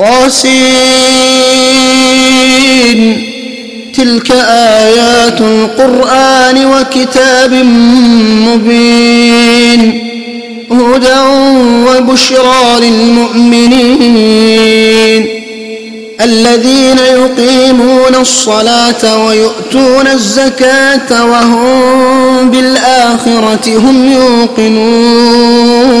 طاسين تلك آيات القرآن وكتاب مبين. هدى وبشرى للمؤمنين. الذين يقيمون الصلاة ويؤتون الزكاة وهم بالآخرة هم يوقنون.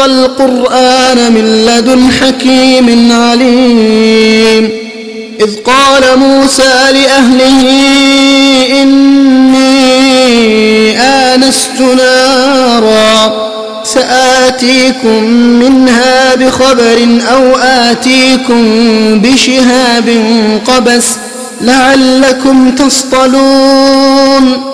القرآن من لدن حكيم عليم. إذ قال موسى لأهله إني آنست نارا سآتيكم منها بخبر أو آتيكم بشهاب قبس لعلكم تصطلون.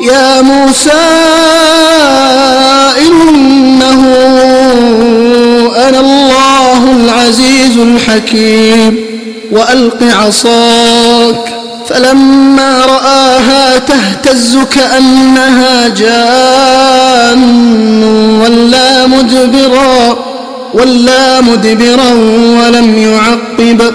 يا موسى إنه أنا الله العزيز الحكيم وألق عصاك فلما رآها تهتز كأنها جان ولا مدبرا ولا مدبرا ولم يعقب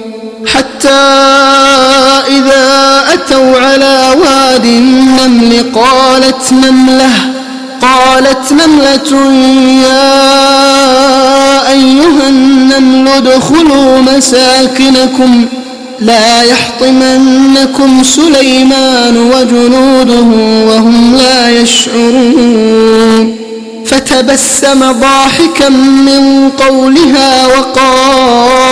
حتى إذا أتوا على واد النمل قالت نملة قالت نملة يا أيها النمل ادخلوا مساكنكم لا يحطمنكم سليمان وجنوده وهم لا يشعرون. فتبسم ضاحكا من قولها وقال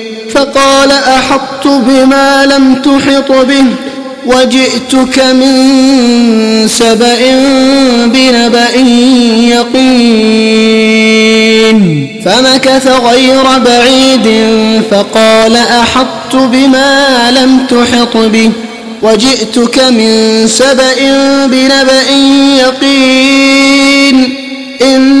فقال أحطت بما لم تحط به وجئتك من سبأ بنبأ يقين فمكث غير بعيد فقال أحطت بما لم تحط به وجئتك من سبأ بنبأ يقين إني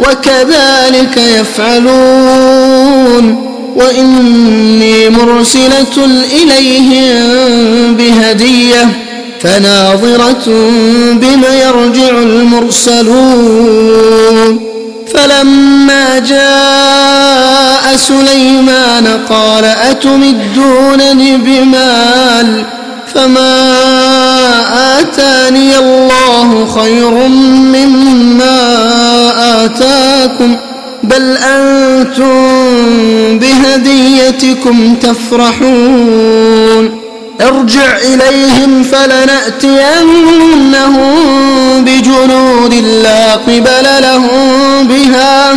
وكذلك يفعلون. وإني مرسلة إليهم بهدية فناظرة بما يرجع المرسلون. فلما جاء سليمان قال أتمدونني بمال فما آتاني الله خير مما آتاكم بل أنتم بهديتكم تفرحون ارجع إليهم فلنأتينهم بجنود لا قبل لهم بها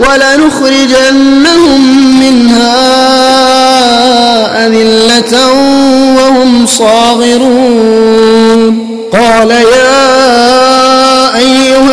ولنخرجنهم منها أذلة وهم صاغرون. قال يا أيها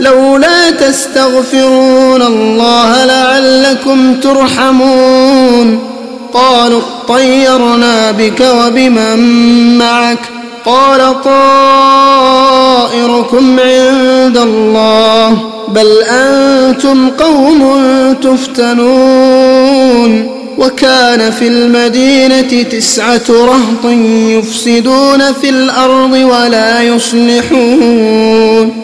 لولا تستغفرون الله لعلكم ترحمون. قالوا اطيرنا بك وبمن معك. قال طائركم عند الله. بل أنتم قوم تفتنون. وكان في المدينة تسعة رهط يفسدون في الأرض ولا يصلحون.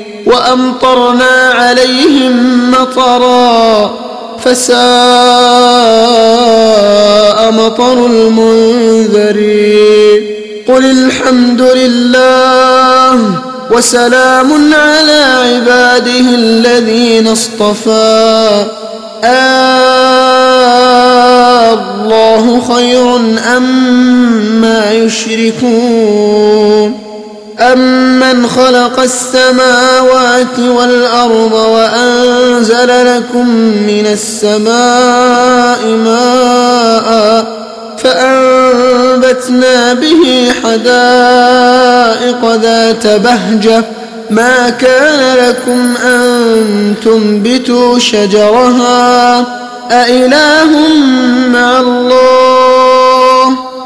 وأمطرنا عليهم مطرا فساء مطر المنذرين. قل الحمد لله وسلام على عباده الذين اصطفى. آه الله خير أم ما يشركون. أمن خلق السماوات والأرض وأنزل لكم من السماء ماء فأنبتنا به حدائق ذات بهجة ما كان لكم أن تنبتوا شجرها أإله مع الله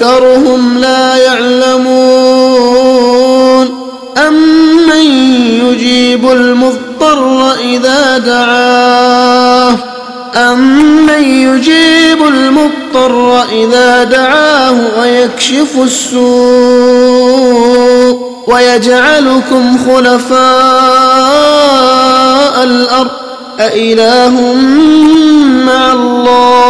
أكثرهم لا يعلمون أمن يجيب المضطر إذا دعاه أمن يجيب المضطر إذا دعاه ويكشف السوء ويجعلكم خلفاء الأرض أإله مع الله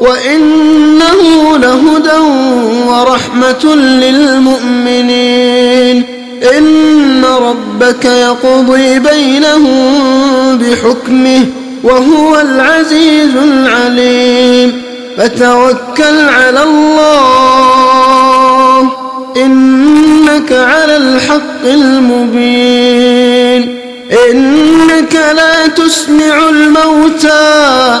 وإنه لهدى ورحمة للمؤمنين إن ربك يقضي بينهم بحكمه وهو العزيز العليم فتوكل على الله إنك على الحق المبين إنك لا تسمع الموتى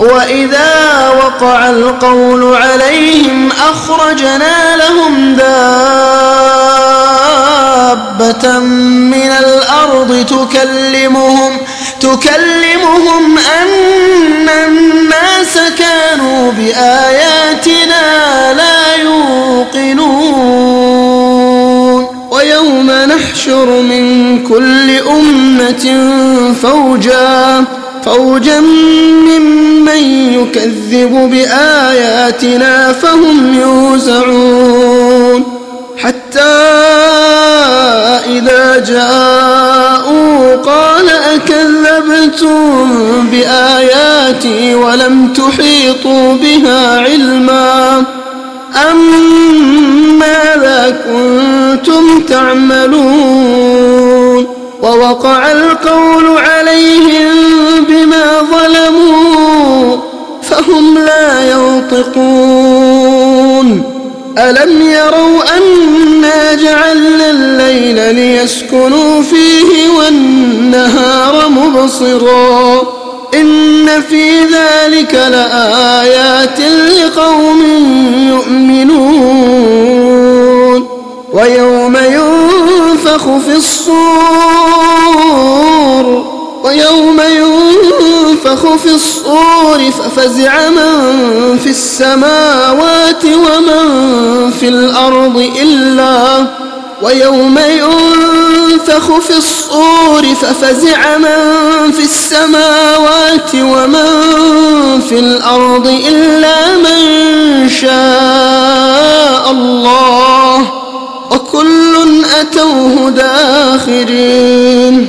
وإذا وقع القول عليهم أخرجنا لهم دابة من الأرض تكلمهم تكلمهم أن الناس كانوا بآياتنا لا يوقنون ويوم نحشر من كل أمة فوجا فوجا ممن يكذب بآياتنا فهم يوزعون. حتى إذا جاءوا قال أكذبتم بآياتي ولم تحيطوا بها علما؟ أم ماذا كنتم تعملون؟ ووقع القول عليهم ظلموا فهم لا ينطقون. ألم يروا أنا جعلنا الليل ليسكنوا فيه والنهار مبصرا؟ إن في ذلك لآيات لقوم يؤمنون. ويوم ينفخ في الصور. ويوم ينفخ في الصور ففزع من في السماوات ومن في الأرض إلا ويوم ينفخ في الصور ففزع من في السماوات ومن في الأرض إلا من شاء الله وكل أتوه داخرين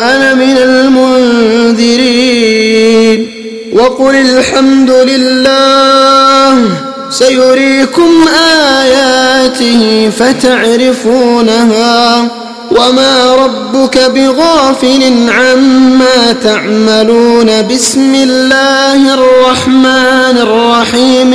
أنا من المنذرين. وقل الحمد لله سيريكم آياته فتعرفونها. وما ربك بغافل عما تعملون. بسم الله الرحمن الرحيم.